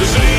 The same.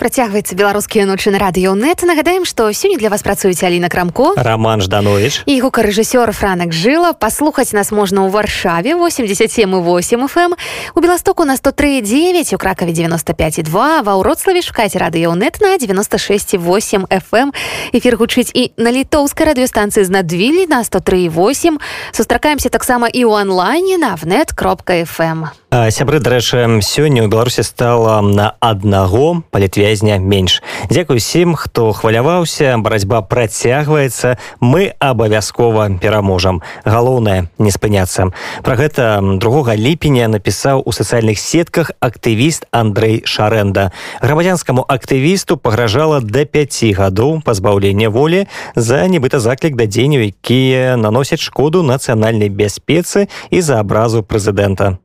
Працягваецца беларускія ночы на радыёнет нагадаем што сёння для вас працуюць Аліна крамко. Роман жданович. І гукарэжысёр франак жыла. Паслухаць нас можна ў варшаве 87 8 фм у беластоку на 1039 у кракаве 95 2 ва ўроцлаве шукаць радыёнет на 96 8 фм эфир гучыць і на літоўскай радыёстанцыі з надвілі на 103 8 сустракаемся таксама і ў онлайне на внет кропка фм сябры дарэчы сёння ў беларусі стала на аднаго палітвязня менш. Дзякуй усім хто хваляваўся барацьба працягваецца мы абавязкова пераможам. Галоўнае не спыняцца. Про гэта другога ліпеня напісаў у сацыяльных сетках актывіст Андрей шарэнда. Грамадзянскаму актывісту пагражала да 5 гадоў пазбаўлення волі за нібыта заклік да дзеянняў якія наносяць шкоду нацыянальнай бяспецы і за абразу прэзідэнта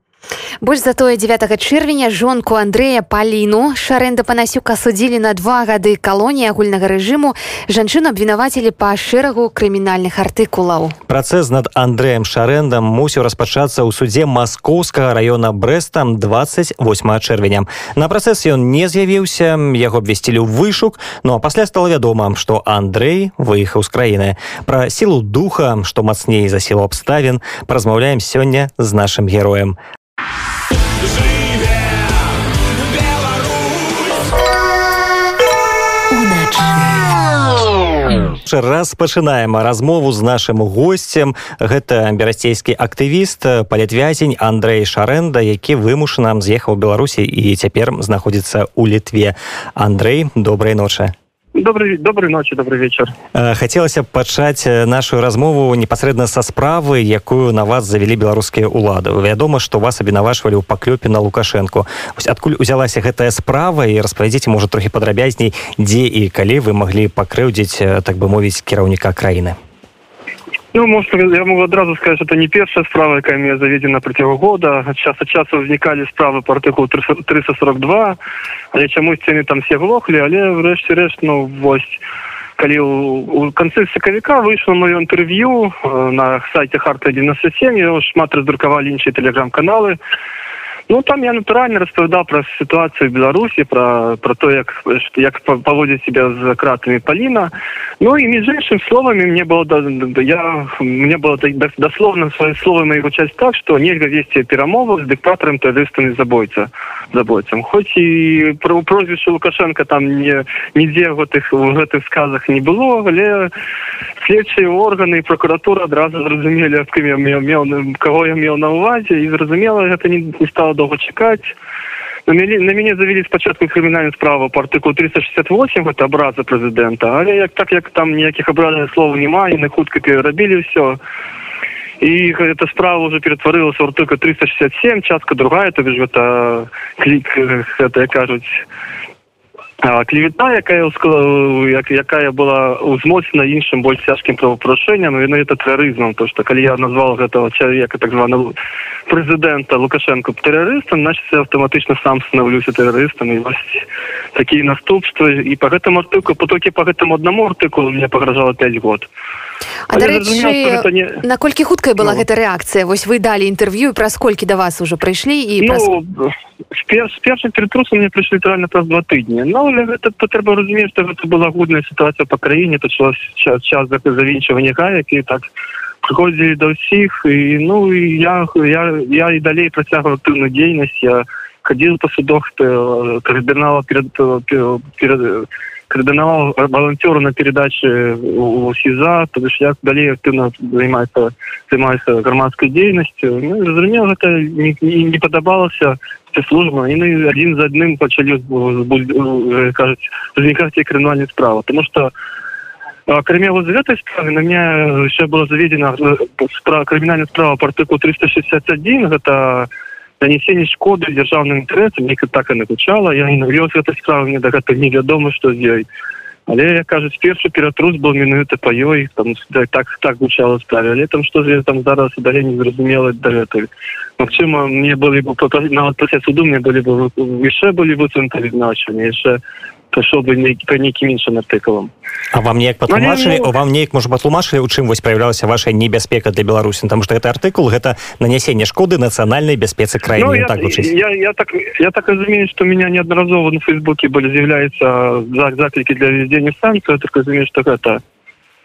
Больш за тое 9 чэрвеня жонку Андрэя Паліну Шарэнда Панасюка судзілі на два гады калоніі агульнага рэжыму. Жанчыну абвінавацілі па шэрагу крымінальных артыкулаў. Працэс над Андрэем Шарэндам мусіў распачацца ў судзе маскоўскага раёна Брэста 28 чэрвеня. На працэс ён не з'явіўся, яго абвесцілі ў вышук, ну а пасля стала вядома, што Андрэй выехаў з краіны. Пра сілу духа, што мацней за сілу абставін, празмаўляем сёння з нашым героем. Раз пачынаем размову з нашим гостцем гэта берасцейскі актывіст палітвязень Андрей шарэнда які вымушана з'ехаў беларусі і цяпер знаходзіцца ў літве Андрей добрай ночы добрый добрый ночи добрый вечер. Хацелася пачаць нашу размову непасрэдна са справы якую на вас завялі беларускія улады. Вядома што вас абвінавашвалі ў паклёпе на лукашэнку. Адкуль узялася гэтая справа і распавядзіце можа трохі падрабязней дзе і калі вы маглі пакрыўдзіць так бы мовіць кіраўніка краіны Ну, может, я могу одразу сказать, что это не первая справа, якая мне заведена протягу года. Час от часу возникали справы по артикулу 342, але чомусь ціни там всі глохли, але врешті-решт, ну, ось, коли у, у конце сакавіка выйшло моё інтерв'ю на сайті Харта 97, його шмат роздрукували інші телеграм-канали, Ну там я натуральна распавядаў пра сітуацыю беларусі пра пра то як як паводзіць себя з кратамі паліна ну і між іншым словамі мне было да, я мне было дасловна свае словы моих гучаць так што нельга весці перамову з дыктатарам тэрыстамі забойца забойцам хоць і пра прозвішча лукашенко там не нідзе гэтых у гэтых сказах не было але следчыя органы прокуратура адразу зразумелі кім я меў меў каго я меў на увазе і зразумела гэта не, не стало доўга чакаць на мяне на мяне завялі спачатку крымінальную справу по артыкулу 368 это абраза прэзідэнта але як так як там ніякіх абразных слов няма і на хутка перарабілі ўсё і эта справа уже ператварылася ў артыкул 367 частка другая то гэта клік гэта кажуць клевета якая як якая была узмоцена іншым больш цяжкім правапрушэнням і на это тэрарызмам то что калі я назвал гэтага чалавека так званого прэзідэнта лукашенко тэрарыстам значит аўтаматычна сам станаўлюся тэрарыстам і такія наступствы і по гэтаму артыку потокі по гэтаму аднаму артыкулу мне пагражала 5 год А дарэчы не... наколькі хуткая была ну. гэта рэакцыя вось вы далі інтэрв'ю праз колькі да вас уже прыйшлі і ну, праз... з першым ператрусам мне прыйшлі літаральна праз два тыдні Ну але гэта трэба разумець што гэта была гудная сітуацыя па краіне пачалось час час завінчвання гаек і так прыходзілі да ўсіх і ну і я я я і далей працягваў актыўную дзейнасць я хадзіў па судах кардынала перед перед, перед координавал волонтеру на передаче у СИЗА, то бишь я далее активно занимаюся, занимаюся громадской деятельностью. Ну, разумею, это не, не, не подобалося служба, и мы один за одним почали, кажуть, возникать криминальные справы. Потому что Кроме вот этой справы, на меня еще была заведена справа, криминальная справа по артиклу 361, это нанесение шкоды державным интересам неяк так и накучала я не навёз этой справы мне да гэта невядома что з ёй. Але кажуць першы ператрус был менавіта па ёй там да, так так гучала справе. Але там что я там зараз далей не зразумела да гэтага Магчыма мне былі бы нават пасля суду мне былі бы яшчэ былі выцэнталі значэнне яшчэ прыйшоў бы нейкі нейкім іншым артыкулам А вам неяк патлумачылі ну, вам неяк можа патлумачылі у чым вось праявлялася ваша небяспека для беларусі там што гэта артыкул гэта нанясенне шкоды нацыянальнай бяспецы краіны ну, я, так, я, я так я так разумею что меня неаднаразова на фейсбуке былі з'яўляецца за заклікі для введзення санкцыю так разумею что гэта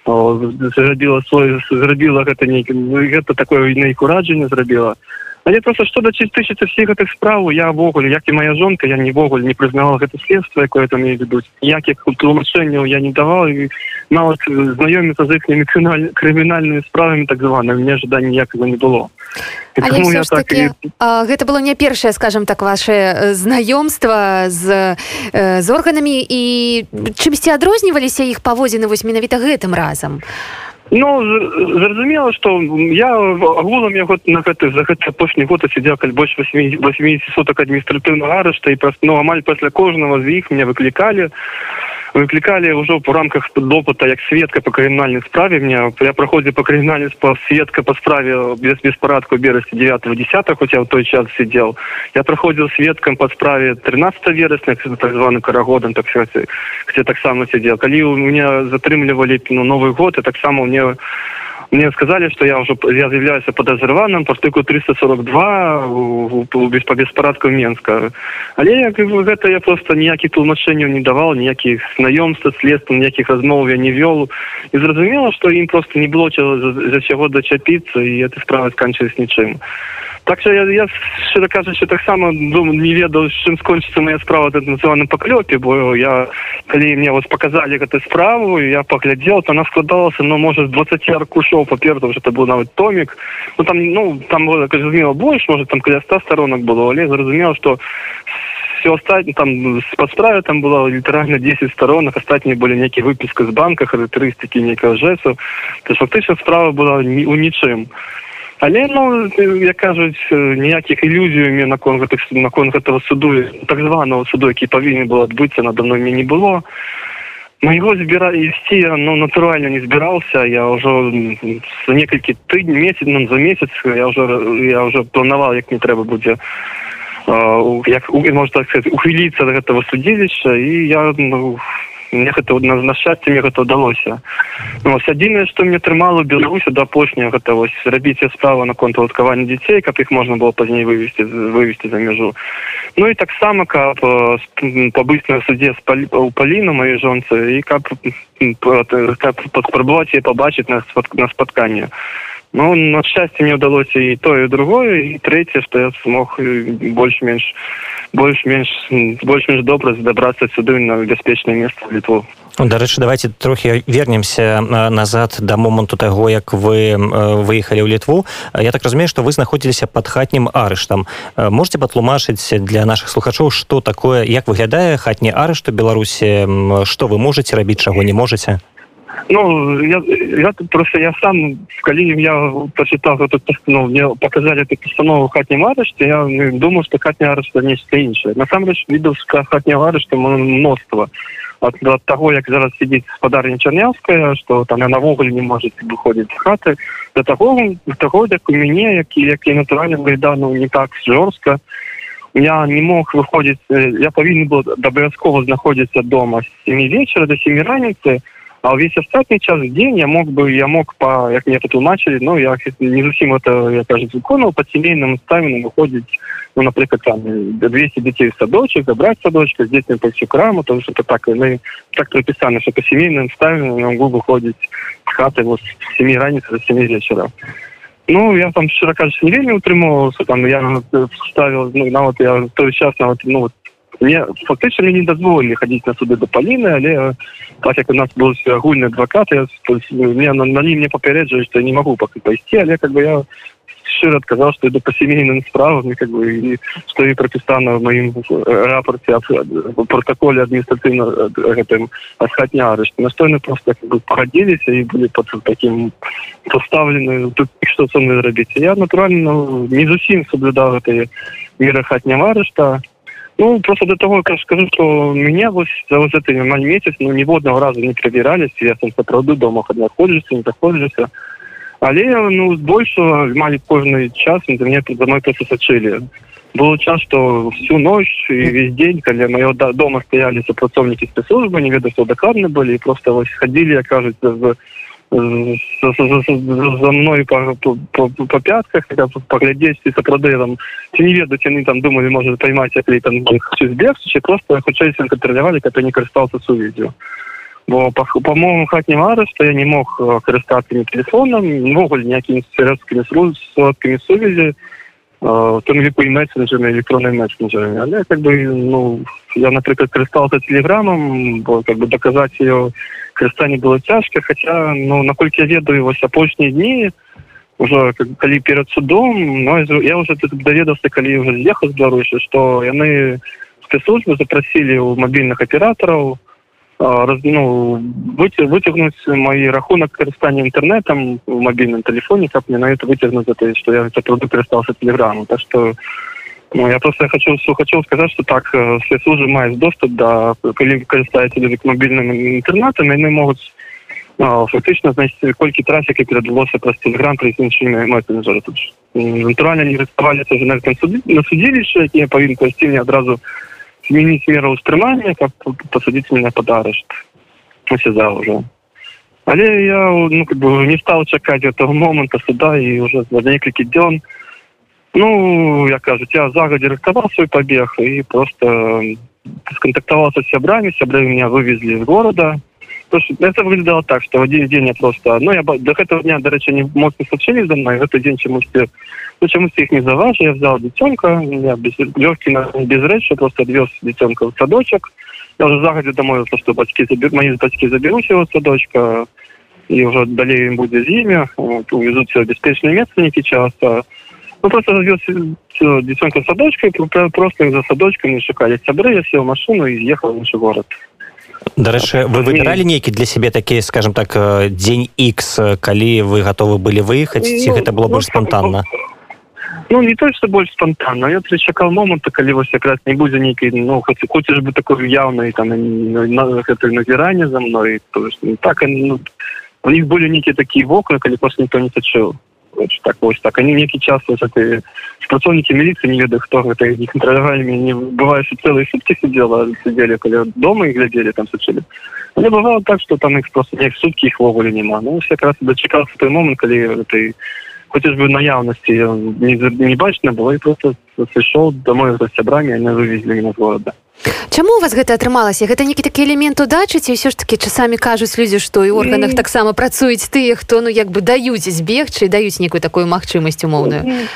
зрабіла свой зрабіла гэта нейкі гэта такое нейку раджанне зрабіла але просто что да тысячи всех гэтых справу я ввогуле як і моя жонка я нівогуле не прызнавала гэта следство якое там мне ведуць ніякіх тлумачэнняў я не давал і нават знаёміцца з іх крымінальнымі справамі так званых мне жада ніякага не было Але так таки, і... гэта было не першае скажем так ваше знаёмства з з органамі. І чымсьці адрозніваліся іх паводзіны вось менавіта гэтым разам? а Ну зразумела что я агулам я год на гэты за гэты апошні год сидел каль больш 80 суток адміністратыўнага арышта і праз ну амаль пасля кожнага з іх мне выклікалі выклікалі ўжо по рамках допыта як сведка по крымінальнай справе. Мне я праходзі по крымінальнай по сведка по справе без беспарадку берасці 9 10 хотя в той час сидел я праходзіў сведкам по справе 13 верасня так званы карагодам так где таксама сидел калі у меня затрымлівалі ну новый год и таксама мне мне сказали что я уже я заявляюсь подозреванным по артыку 342 без по беспарадку менска але як гэта я просто ніякіх тлумачэнняў не давал ніякіх знаёмства следства ніякіх размоў я не вёл. І зразумела что ім просто не было за, за чаго дачапіцца і эта справа сканчылась нічым Так що я я щиро кажучи, так само думаю, не ведаў чым скончыцца моя справа на называным паклёпе бо я калі мне вас показалі гэту справу я паглядзел то она складалася ну можа з 20 аркушоў папер там это был нават томік ну там ну там было зразумела больш может там каля 100 сторонок было але зразумела что все остатнее там по справе там было літаральна 10 сторонок астатнія былі нейкія выпіска з банка характарыстыкі нейкага жэсу то фактычна справа была у нічым але ну як кажуць ніякіх ілюзіямі након гэтых након гэтага суду так званого суду які павінен было адбыцца надо мной мне не было. Майго збіра ісці ну натуральна не збіраўся я ўжо некалькі тыдні месяц нам за месяц я ўжо я ўжо планаваў як не трэба будзе як можна так сказать ухіліцца до гэтага судзілішча. І я ну, мне гэта на, на шчасце мне гэта ўдалося. Ну, адзінае што мне трымала беларусі да апошняга гэта вось рабіць справа на конт уладкавання дзяцей каб іх можна было пазней вывесці вывесці за мяжу. Ну і таксама каб пабыць на судзе у паліну маёй жонцы і каб паспрабаваць і пабачыць на на спатканне. Ну на шчасце мне ўдалося і тое другое і трэцяе што я смог больш-менш больш-менш больш-менш добра дабрацца сюды на бяспечнае месца літву. Дарэчы давайте трохі вернемся назад да моманту таго як вы выехалі ў літву. Я так разумею што вы знаходзіліся под хатнім арыштам. Можете патлумачыць для наших слухачоў что такое як выглядае хатні арышт у беларусі что вы можете рабіць чаго не можете Ну я, я просто я сам калі я прочитал эту ну, мне показали эту постанову хатнім арышце я думаю что хатня арышта нешта іншае насамрэч відаўска хатня арышта мноства от, от того як зараз сидит спадарня чарнявская что там я навогуле не может выходить хаты до того того як у мяне які які натуральна выда ну не так жорстка я не мог выходить я павінен был абавязкова знаходзіцца дома с семи вечера до семи раніцы а увесь астатні час дзень я мог бы я мог по як мне патлумачылі ну я не зусім это я кажу выконаў по семейным ставіну выходзіць ну напрыклад там 200 дзяцей садочек забрать садочка з дзецьмі па всю краму то что так. Мы так прапісана что по семейным ставіну могу выходзіць хаты вот семи раніцы за семи вечера. Ну я там шчыра кажучи не вельмі утрымоўваўся там я ставил ну нават я той час нават ну вот мне фактычна мне не дазволілі хадзіць на суды да паліны але так як у нас был агульны адвакат я мне на, на мне папярэджаю што я не могу пакуль пайсці але как бы я шчыра адказаў што иду па семейным справам как бы і што і прапісана в маім рапорце протоколе адміністратыўна гэтым асхатня арышт настойны просто как бы пагадзіліся і былі под таким поставлены тут што со мной зрабіць. Я натуральна ну, не зусім соблюдаў гэтые меры хатня арышта Ну, просто для того, как скажу, что меня вот за вот этот май месяц, ну, ни одного раза не проверялись, я сам сапраўды дома находишься, не заходишься. Але, ну, больше мали кожный час, за меня за мной просто сочили. был час что всю ночь и весь день когда моего дома стояли супрацоўники спецслужбы не ведаю что докладны были и просто вот ходили окажется в за мной по, по, по, по пятках поглядзець і сапраўды там ці не ведаюць яны там думали может поймать якли там збег просто хутчэй кантралявалі каб я не карыстался сувязью бо по, по моему хатні мары что я не мог карыстацца ни телефоном могуль ніякімі сродкамі сродкамі сувязі тым ліку і мессенджерами электронной мессенджерами але как бы ну я напрыклад карыстался телеграммом бо как бы доказать ее карыстанне было цяжка хотя ну наколькі я ведаю вось апошнія дні уже калі перад судом но я уже даведаўся калі уже з'ехаў з беларусі что яны спецслужбы запросили у мобільных аператораў раз ну выцягнуць мои рахунак карыстання інтэрнетам у мобільным телефоне каб мне на это выцягнуць это что я сапраўды карыстался телеграмму так что Ну, я просто хочу хочу сказать что так э, спецслужбы маюць доступ до люди к мобільным інтэрнатам яны могуць фактычна знайсці колькі трафіка перадалося праз телеграм пры іншымі месенджеры тут натуральна не раставаліся на на судзілішча якія павінны прайсці мне адразу змяніць меру ўстрымання каб посадить меня под арышт за уже. Але я ну как бы не стал чакаць этого моманта суда і уже за некалькі дзён Ну, я кажуць, я загадзе рыхтаваў свой пабег і просто сконтактаваўся з сябрамі, сябры меня вывезли з города. Это выглядало так, что в один день я просто... Ну, я до этого дня, до речи, не моцно случились за мной. В этот день чему-то... Ну, чему-то их не заважу. Я взял детенка, я без, легкий, без речи, просто отвез детенка в садочек. Я уже загодя домовился, что батьки забер... мои батьки заберут его в садочка, и уже далее им будет зиме, вот, увезут все в беспечное место некий час. А Ну, просто развез девчонку садочкой, просто за садочками шукали. Сябры, я сел в машину и ехал в наш город. Дарэчы вы выбиралі нейкі для сябе такі скажем так дзень X калі вы готовы былі выехаць ці ну, гэта было ну, больш спонтанна ну не то что больш спонтанна я чакал моманта калі вось якраз не будзе нейкі ну хоць хочаш бы такой яўнай там гэта назіранне за мной то ну, так ну, у них былі нейкія такія вокны калі просто ніхто не сачыў так вось так они некі час ты працоўнікі міліцыі не ведаю хто гэта не кантралявалі не бывае что целые сутки сидела сидели каля дома і глядзелі там сачылі не бывало так что там их просто неяк сутки их ввогуле няма ну все раз дачакался той момант калі ты хочешь бы наяўнасці не, не бачна было і просто сышоў домой за сябрамі не вывезли на города Чаму у вас гэта атрымалася? Гэта нейкі такі элемент удачы ці ўсё ж таки часамі кажуць людзі што і органах таксама працуюць тыя хто ну як бы даюць збегчы даюць некую такую магчымасць умоўную?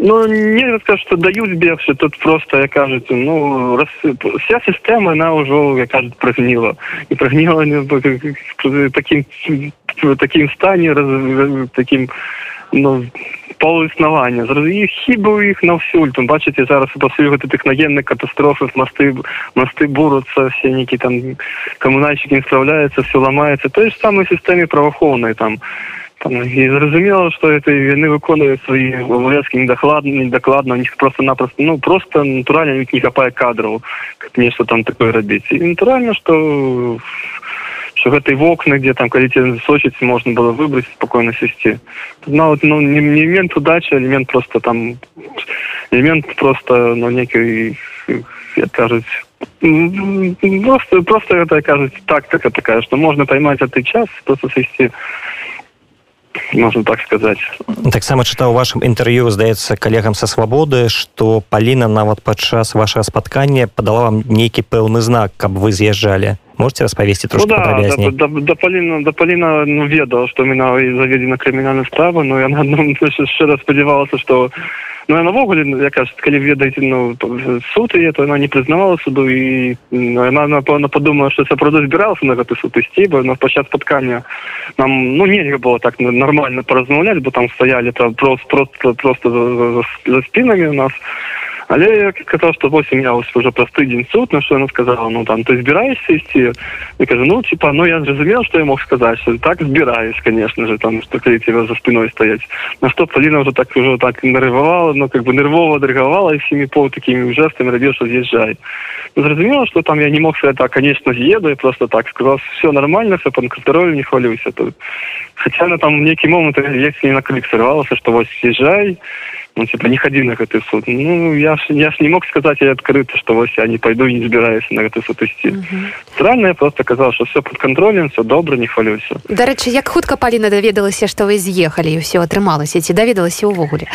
Ну не скажу что даюць бегчы тут просто я кажуць ну раз, вся сістэма она ўжо я кажу прагніла і прагніла таким таким стане раз, таким ну полуіснавання іх хіба у іх на ўсюль там бачыце зараз пасля гэты тэхнагенны катастрофы масты масты буруцца все нейкі там камунальщики не справляецца все ламаецца той ж самой сістэме праваахоўнай там. І зразумела что это яны выконваюць свои абавязки недакладна недакладна у них просто-напросто ну просто натуральна не хапае кадраў нешта там такое рабіць і натуральна что что гэтай вокны где там тебе сочыць можно было выбрать спокойно сесці ну, вот, ну не, не элемент удачи элемент просто там элемент просто ну некий кажуць просто просто это кажуць тактика такая что можно поймать этот час просто сесці можно так сказать. Таксама чытаў вашым інтэрв'ю здаецца калегам са свабоды что паліна нават падчас вашего спаткання падала вам нейкі пэўны знак каб вы з'язджалі. Можете распавесці ну, да, да, да, да, паліна да паліна ну, ведала что мена заведена крымінальная справа но я шчыра спадзявалася что Ну, навогуле я кажу калі ведаеце ну суд і то она не прызнавала суду і ну, она напэўна подумала что сапраўды збірался на гэты суд ісці бо на пачат спаткання нам ну нельга было так нормально паразмаўляць бо там стаялі там просто просто просто за, за, спинами у нас але я сказал что 8 я уже просты день суд на что она сказала ну там ты збираешься идти я кажу ну типа ну я зразумел что я мог сказать что так збираюсь конечно же там что коли тебя за спиной стоять на что полина уже так уже так нервовала но как бы нервово дорговала и всеми пол такими жестами родил что съезжай ну, зразумела что там я не мог сказать так конечно съеду и просто так сказал все нормально все под контролем не хвалюйся тут хотя на там некий момент если не на клик сорвался что вот съезжай ну типа не ходи на гэты суд ну я ж я ж не мог сказать я открыто что вось я не пойду не збіраюся на гэты суд ісці странно я просто казал что все под контролем все добра не хвалюся дарэчы як хутка паліна даведалася что вы з'ехалі і все атрымалася ці даведалася ўвогуле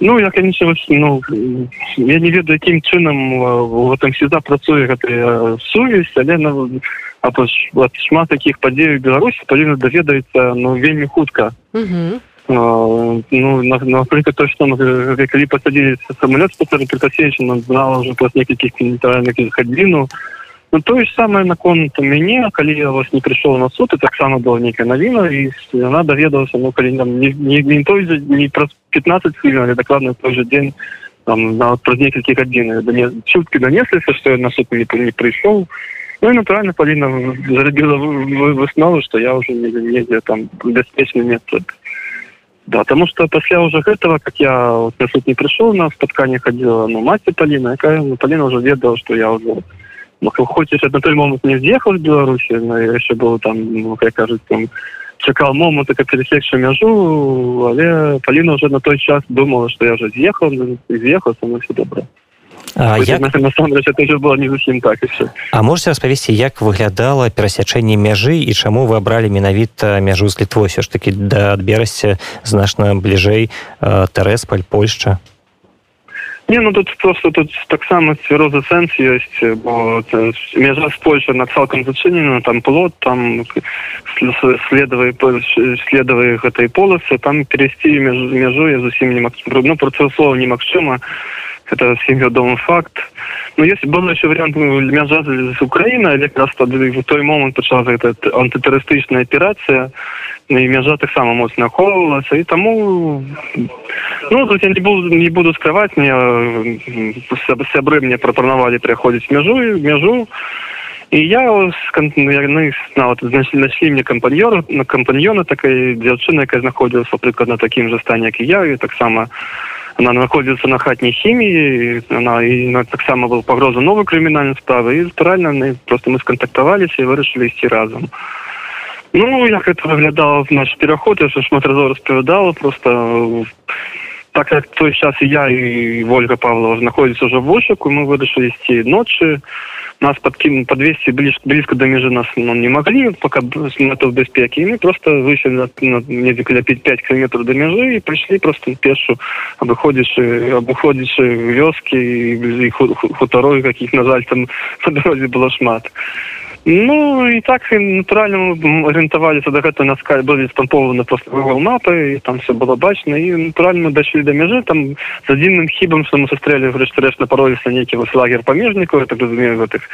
ну я конечно ну я не ведаю якім чынам в этом всегда працуе гэтая сувязь але на шмат таких падзеяў беларусі павінна даведаецца ну вельмі хутка. Угу. ну напрыклад то что калі пасадзілі самолет прикасеч знала уже пас некалькіх нейтральных гадзіну ну то ж самае наконт мяне калі я вас не прыйшоў на суд і таксама была нейкая навіна і яна даведалася ну калі нам не, не, не той же не праз 15 хвілін але дакладна той же дзень там нават праз некалькі гадзін чуткі данесліся што я на суд не, не прыйшоў Ну і натуральна паліна зарабіла выснову што я уже не недзе там бяспечны метод Да, потому что после уже этого, как я вот, на суд не пришел, на споткание ходила ну, мать Полина, якая ну, Полина уже ведала, что я уже ну, хоть еще на той момент не съехал в Беларуси, но я еще был там, ну, как кажется, там, чекал момент, как пересекший межу, але Полина уже на той час думала, что я уже съехал, съехал, со мной все добро. А, як... насамрэч это уже было не зусім так еще. А можете распавесці як выглядала перасячэнне мяжы і чаму вы абралі менавіта мяжу з літвой все ж таки да адберасці значна бліжэй тарэспаль польшча не ну тут просто тут таксама цвярозы сэнс ёсць бо мяжа з польша на цалкам зачынена там плот там следавай следавай гэтай поласы там перайсці мяжу я зусім не ну працэслова немагчыма это всем вядомы факт. Ну если был еще вариант мяжа з украины але раз в той момант пачала этот антытарыстычная аперацыя ну, і мяжа таксама моцна ахоўвалася і таму ну тут я не буду не буду скрываць мне сябры мне прапанавалі прыходзіць мяжу мяжу і я яны нават знайшлі нашлі мне кампаньёр на кампаньёна такой дзяўчына якая знаходзілася прыклад на такім жа стане як і я і таксама она находится на хатней химии, она и ну, так само был погроза новой криминальной справы, и натурально мы, просто мы сконтактовались и вырашили идти разом. Ну, як это выглядало в наш переход, я разов распавядала, просто так как в той час и я, и Ольга Павлова находятся уже в Вошику, мы вырашили идти ночью, нас подкинуть подвести близко, близко до межи нас ну, не могли, пока это в беспеке. И мы просто вышли на, на несколько 5 километров до межи и пришли просто пешу, обыходишь, обыходишь вёски и, и хуторой каких, на жаль, там по дороге было шмат. Ну і так натуральна арыентаваліся да гэта на скай былі спампованы просто google мапы і там все было бачна і натуральна дайшлі да мяжы там з адзіным хібам што мы сустрэлі рэшт напароліся нейкі вось лагер памежнікаў так разумею гэтых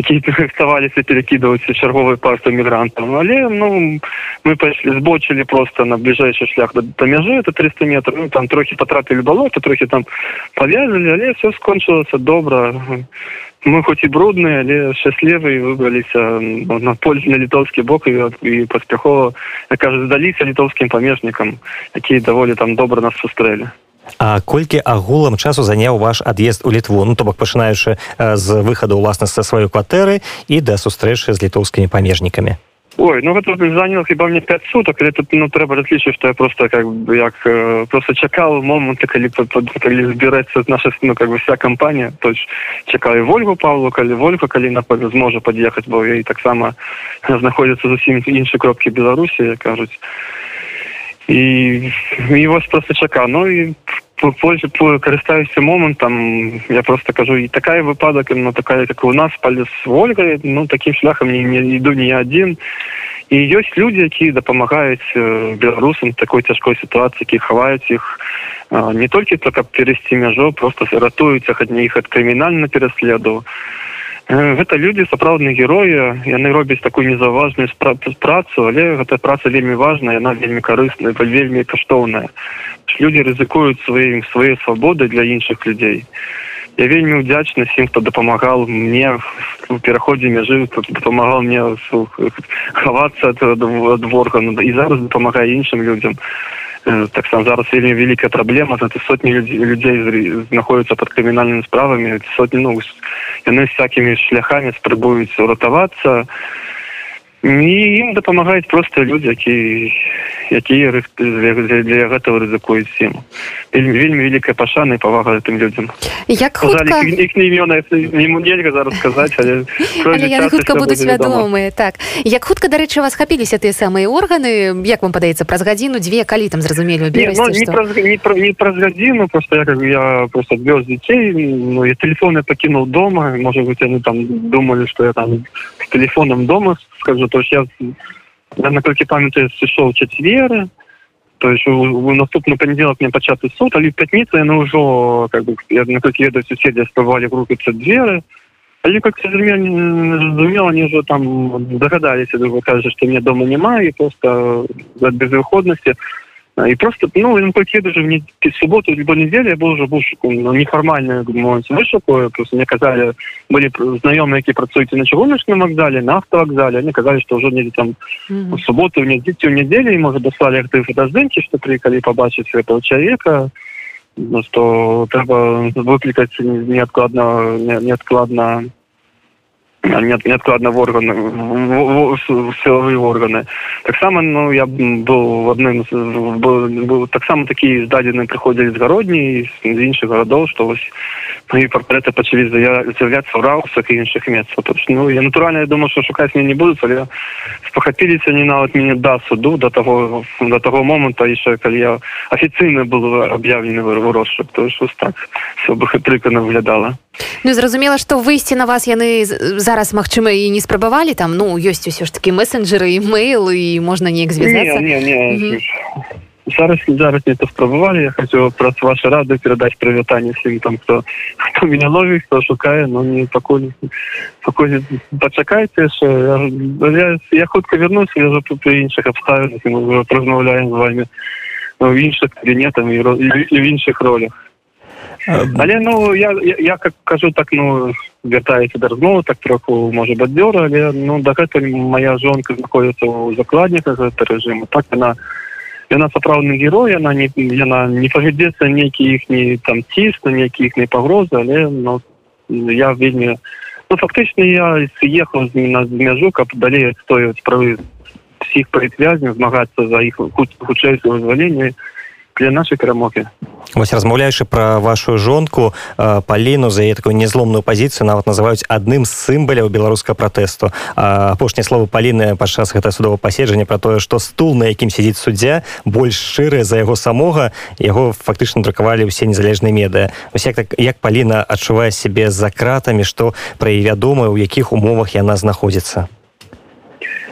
які рыхтаваліся перакідваюцца чарговай парту мігрантаў але ну мы пайшлі збочылі просто на бліжэйшы шлях да, да мяжы это 300 метров ну, там трохі патрапілі балота трохі там павязалі але все скончылася добра мы хоць і брудныя але шчаслівы выбраліся на поль на літоўскі бок і, і паспяхова кажа здаліся літоўскім памежнікам якія даволі там добра нас сустрэлі А колькі агулам часу заняў ваш ад'езд у літву? Ну то бок пачынаючы з выхаду ўласна са сваёй кватэры і да сустрэчы з літоўскімі памежнікамі Ой, ну гэта занял хіба мне 5 суток или тут ну трэба разлічыць что я просто как бы як э, просто чакал момант калі калі збіраецца наша ну как бы вся кампанія то чакаю ольгу павлу калі ольга калі на зможа пад'ехаць бо і таксама знаходзіцца зусім іншай кропкі беларусі кажуць і і вось просто чака ну і карыстаюся момантам я просто кажу і такая выпадак ну такая как у нас палец ольга ну таким шляхам не, не іду не адзін і ёсць людзі якія дапамагаюць беларусам такой цяжкой сітуацыі які хаваюць іх не толькі то каб перайсці мяжо просто ратуюць ад іх ад крымінальна пераследу гэта людзі сапраўдныя героі яны робяць такую незаўважную працу. Але гэта праца вельмі важная яна вельмі карысная вельмі каштоўная люди рызыкуюць сваім свае свабоды для іншых людзей я вельмі удзячны сім хто дапамагал мне у пераходзе мяжы дапамагал мне хавацца ад органу і зараз дапамагае іншым людзям таксама зараз вельмі вялікая праблема за сотні людзей знаходзяцца под крымінальнымі справамі сотні ну яны всякімі шляхамі спрабуюць уратавацца і ім дапамагаюць просто людзі які якія для гэтага рызыкуюць сім вельмі вельмі вялікая пашана і павага тым людзям як хутка... не імёна нельга зараз сказаць але, але хутка будуць вядомыя так. Як хутка дарэчы вас хапіліся тыя самыя органы як вам падаецца праз гадзіну дзве калі там зразумелі ну, не, праз, не, пра, не праз гадзіну просто я как я просто адвёз дзяцей ну я телефоны пакінуў дома можа быть они там думалі что я там с телефоном дома скажу то я я наколькі памятаю сышоў чацверы то есть у наступны панядзелак мне пачаты суд але пятніца яны ўжо как бы наколькі ведаю суседзі спрабавалі групіцца дзверы але как зразумела они уже там дагадаліся вы кажа что мне дома няма і просто за безвыходнасці і просто ну наколькі даже мне субботу либо неделю я был уже бушку ну, неформальную вышукую просто мне казали были знаёмые які працуюць на чыгуначным вокзале на автовокзале. Они казали что уже не там mm -hmm. субботу мне дзеці ў нядзелі і может даслали ты фотаздымки что прыехали побачыць этого человека. Ну, что трэба выклікаць неадкладна неадкладна не неадкладна в органы силовые органы. Таксама ну я был в адным был таксама такие здадзены прыходзілі з гародні з іншых гарадоў что вось мои партреты пачалі з'яўляцца ў раусах і іншых месцах ну я натуральна я думаю что шукаць мне не будуць але спахапіліся не нават мяне да суду до того до того моманта яшчэ калі я афіцыйна был аб'яўлены в розшук то ж так все бы хытрыкана выглядала Ну зразумела што выйсці на вас яны зараз магчыма і не спрабавалі там. Ну ёсць усё ж такі месенджеры email і можна неяк звязацца не, не, не. зараз зараз не то спрабавалі я хочу праз ваши рады перадаць прывітанне всім там хто хто меня ловіць хто шукае но не пакуль пакуль пачакайце я, я, я хутка вернусь я за тут іншых абставінах мы размаўляем з вами в іншых кабінетам і в іншых ролях але ну я я как кажу так ну вяртаецца да размовы так троху можа бадзёра але ну дагэтуль моя жонка знаходіцца ў закладніках гэта рэжыму так она яна сапраўдны герой яна не яна не павядзецца нейкі іхні там ціск на нейкі іхнай пагрозы але ну я вельмі ну фактычна я ехаў з на мяжу каб далей адстоюваць правы всіх прывязняў змагацца за іх хутчэйсае вызвалення для нашай перамогі вось размаўляючы пра вашу жонку паліну за такую незломную пазіцыю нават называюць адным з сімбаляў беларускага пратэсту. Апошняе слово паліны падчас гэта судова паседжання пра тое што стул на якім сядзіць суддзя больш шчыры за яго самога яго фактычна друкавалі ўсе незалежныя медыа вось як так як паліна адчувае сябе за кратамі што пра і вядома у якіх умовах яна знаходзіцца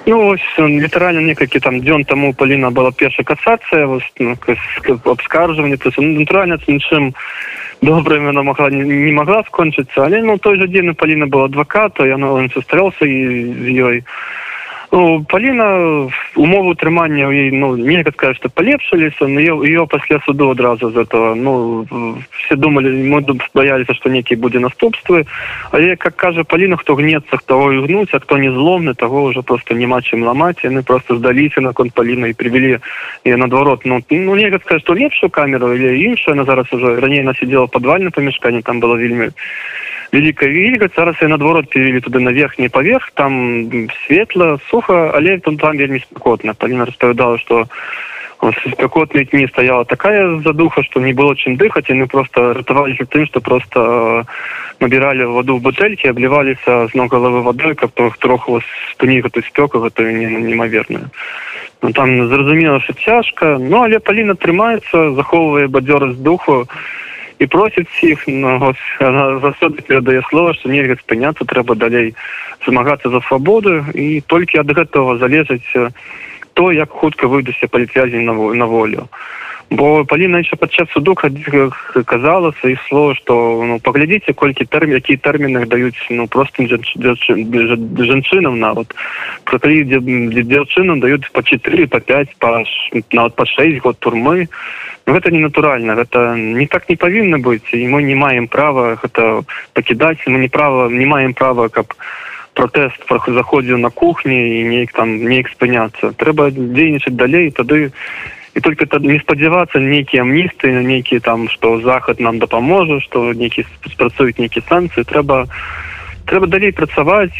Ну ось літаральна некалькі там дзён таму паліна была першая касацыя ну, абскаржванне то натуральна нічым добра яна могла не, не могла скончыцца але ну той жа дзень паліна была адваката яна сустрэўся і з ёй Ну, Паліна умову утрымання ей ну нельга сказать что полепшыліся но ее пасля суду адразу з этого ну все думали мы бояліся что некі будзе наступствы але как кажа паліна хто гнецца того і гнуць а кто не зломны того уже просто няма чым ламаць яны просто здаліся на конт паліна і привели і наадварот ну ну нельга сказать что лепшую камеру или іншая на зараз уже раней она сидела подвальна памяшканне там было вельмі великая вільга зараз я наадварот перевели туды на верхні паверх там светла суха але там там вельмі спакотна паліна распавядала что спякотные дні стояла такая задуха что не было чым дыхаць яны просто ратавались тым что просто э, набирали воду в бутэльки обливаліся з ног головы водой каб трох троху спыні гэту спёку гэта немаверную ну, там зразумела что цяжка ну але паліна трымаецца захоўвае бадзёрасць духу. і просіць іх ну, заўсёды перадае слова што нельга спыняцца трэба далей змагацца за свабоду і толькі ад гэтага залежыць то як хутка выйдуся палітвязень на, на волю. Бо паліна яшчэ падчас суду казала сваіх слов што ну паглядзіце колькі тэрмін якія тэрміны даюць ну простым жанчынам нават дзяўчынам даюць по четыре по пять па нават па шесть год турмы Ну, гэта не натуральна гэта не так не павінна быць і мы не маем права гэта пакідаць мы не права не маем права каб протэст заходзіў на кухні і неяк там неяк спыняцца трэба дзейнічаць далей тады і только тады не спадзявацца нейкія амністы нейкія там што захад нам дапаможа што нейкі спрацуюць нейкі санкцыі трэба трэба далей працаваць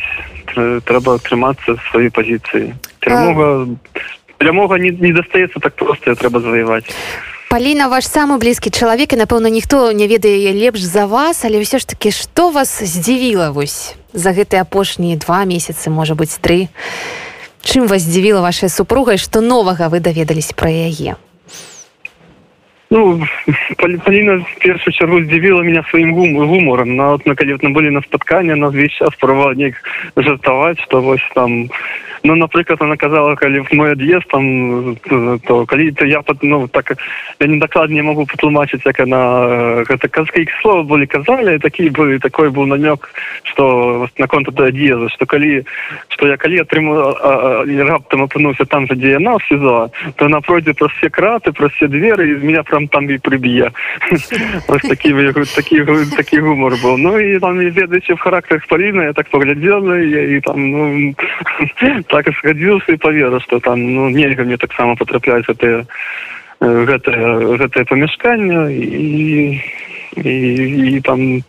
трэба трымацца свае пазіцыі перамога перамога не, не дастаецца так проста трэба заваяваць Паліна ваш самы блізкі чалавек і напэўна ніхто не ведае лепш за вас але ўсё ж таки што вас здзівіла вось за гэтыя апошнія два месяцы можа быть тры? Чым вас здзівіла ваша супруга што новага вы даведаліся пра яе Ну, Полина в первую чергу удивила меня своим гумором. На, вот, на, когда мы были на споткании, она весь час пробовала жартовать, что вот там Ну, наприклад, вона казала, коли в мой ад'їзд, там, то коли то я ну, так, я не докладно не могу потлумачить, як она, это, какие слова были казали, такие были, такой был намек, что на конт до ад'езда, что коли, что я коли отримав, раптом опинувся там же, где я на в СИЗО, то вона пройде про все крати, про все двери, і меня прям там і приб'є. Ось такий, такий, такий гумор був. Ну, і там, і в характерах Поліни, я так поглядел, і, і там, ну, так и сгадзіўся і поверыў что там ну нельга мне таксама потрапляць гэтае гэтае гэтае памяшканне і і, і там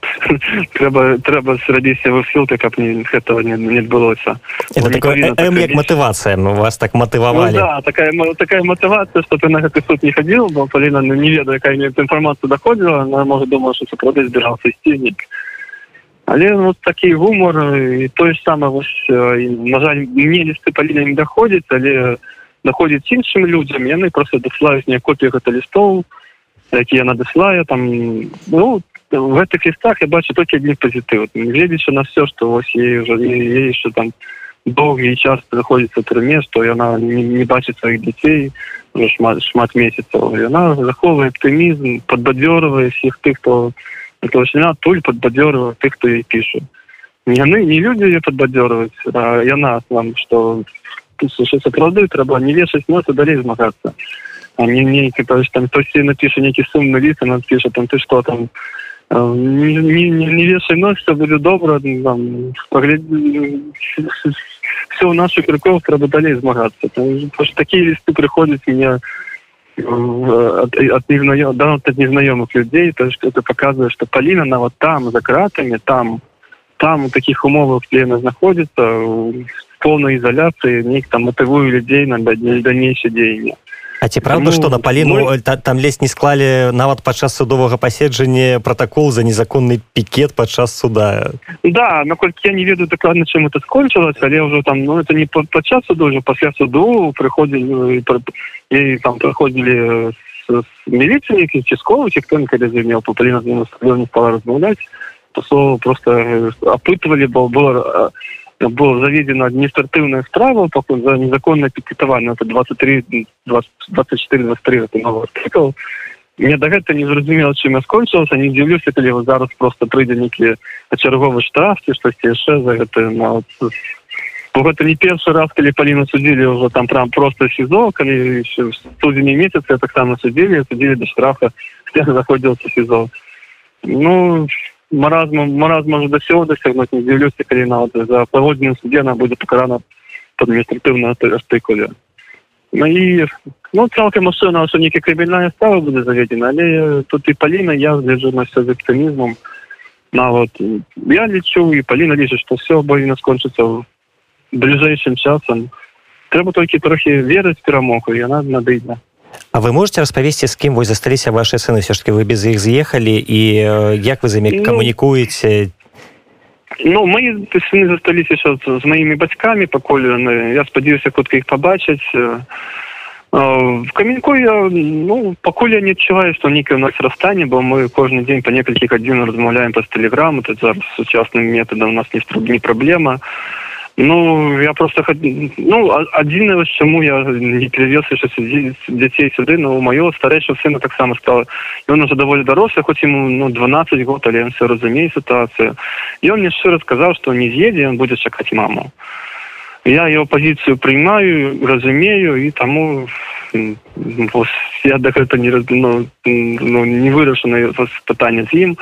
трэба трэба зрабіць высылка каб не гэтага не, не адбылося як матывацыя ну, вас так матывавалі ну, да, такая такая матывацыя что ты на гэты суд не хадзіл бо паліна ну, не ведаю якая інфармацыя даходзіла она можа думала что сапраўды збіраўся сцільнік але вот такі гумор і тое ж саме вось на жаль мне лісты паліна не даходзіць але даходзіць іншым людзям яны просто даслаюць не копію гэта лістоў які яна даслае там ну в гэтых лістах я бачу толькі адні пазітыў гледзячы на все что вось ей уже еще там доўгі час заходзіцца турме што яна не, не бачыць сваіх дзяцей шмат шмат месяцаў яна захоўвае аптымізм подбадзёрвае всіх тых хто она туль подбадёрывала тех, кто ей пишет. Яны не люди ее подбадёрывать, а яна что слушай, сапраўды трэба не вешаць нос, а далей змагацца. А не нейкі, то есть там хтось напіша нейкі сумны ліст, она піша там ты что там не, не, не вешай нос, все будет добра, там, погляд... все у наших руках трэба далей змагацца. Потому что такие листы приходят меня от, от, незнаем, да, от незнакомых людей, то есть это показывает, что Полина, она вот там, за кратами, там, там, в таких умовах, где она находится, в полной изоляции, них там мотивуют людей на дальнейшее деяние. А ці правда што на паліну мой... та, там лезь не склалі нават падчас судовага паседжання протакол за незаконны пікет падчас суда? Да наколькі я не ведаю дакладна чым это скончылася але ўжо там ну это не падчас суду ўжо пасля суду прыходзілі і там праходзілі міліцыі цісковы ці хто калі змеў па паліна не стала размаўляць то просто апытвалі бо было было заведена адміністратыўная справа пакуль за незаконное пікетаванне это 23 24 23 это новый артыкл мне да гэта не зразумела чым я скончылася не дзіўлюся калі его зараз просто прыйдзе некі чарговы штраф ці штосьці яшчэ за гэта ну, гэта не першы раз калі паліну судзілі ўжо там прям просто сезо калі студзені месяц я таксама судзілі судзілі да штрафа заходзіўся сезон ну маразм маразм может до всего досягнуть не дзіўлюся калі нават за паводзіну суде она будзе пакарана под адміністратыўна артыкуле ну і ну цалкам машина что нейкі крыбельная става будзе заведена але тут і паліна я гляджу на все з аптымізмом нават я лічу і паліна лічыць что все абавіна скончыцца бліжэйшым часам трэба толькі трохі верыць перамогу яна надыдна А вы можете распавесці з кім вось засталіся ваши сыны все ж таки вы без іх з'ехалі і як вы за імі ну, камунікуеце Ну мои сыны засталіся еще з маімі бацькамі пакуль я спадзяюся хутка іх пабачыць в каменьку я ну пакуль я не адчуваю что нейкае у нас расстане бо мы кожны дзень по некалькі гадзін размаўляем па тэлеграму тут зараз сучасным методам у нас не не праблема а Ну я просто ну адзіна чаму я не перевез дзяцей сюды но у маё старэйшего сына таксама стала ён уже даволі дарослы хоць ему ну 12 год але ён все разумее сітуацыю он мне шчыра сказаў что не з'едзе он будзе чакаць маму. Я его пазіцыю прыймаю разумею і таму я да гэта не ну, ну, не вырашана пытанне з ім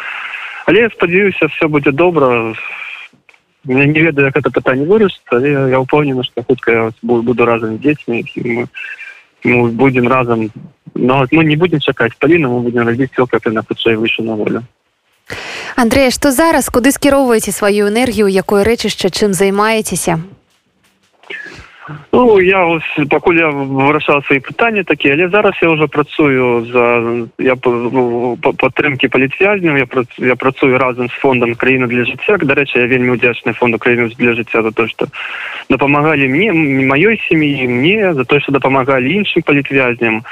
але я спадзяюся все будзе добра не ведаю як это пытанне вырас але я упэўнена что хутка буду разам з дзецьмі мы, мы будем разам но мы не будем чакаць паліна мы будем рабіць все как на хутчэй выйшу на волю. Андрэя што зараз? Куды скіроўваеце сваю энергію якое рэчышча чым займаецеся Ну я ось пакуль я вырашаў свае пытанні такі але зараз я уже працую за я ну, падтрымки палітвязняў я працую, я працую разам з фондам краіны для жыцця дарэчы я вельмі удзячны фонду краіны для жыцця за то что дапамагалі мне маёй сям'і мне за то что дапамагалі іншым палітвязням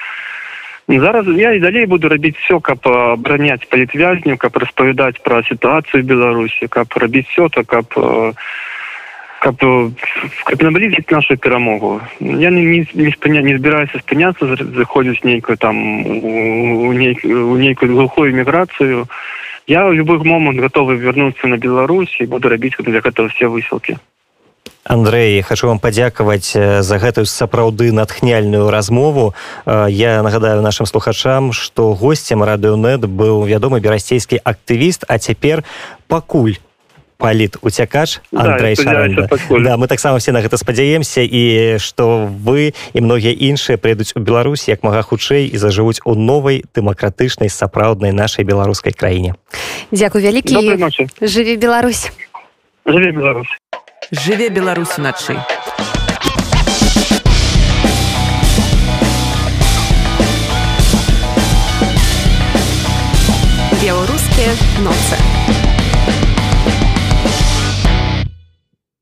зараз я і далей буду рабіць все каб абараняць палітвязню каб распавядаць пра сітуацыю беларусі каб рабіць все то каб каб каб наблізіць нашу перамогу я не не, не спыня не збіраюся спыняцца заходзіць нейкую там у нейк, у нейкую глухую міграцыю я в любых момант готовы вярнуцца на Беларусь і буду рабіць для гэтага все высілкі Андрей хочу вам падзякаваць за гэтую сапраўды натхняльную размову. Я нагадаю нашим слухачам что гостцем радыонет быў вядомы берасцейскі актывіст а цяпер пакуль паліт уцякач Андрей да, да, мы таксама все на гэта спадзяемся і што вы і многія іншыя прыйдуць у Беларусь як мага хутчэй і зажывуць у новай дэмакратычнай сапраўднай нашай беларускай краіне. Дзякуй вялікі. Жыве Беларусь. Жыве Беларусь. Жыве Беларусь начай беларускія ноцы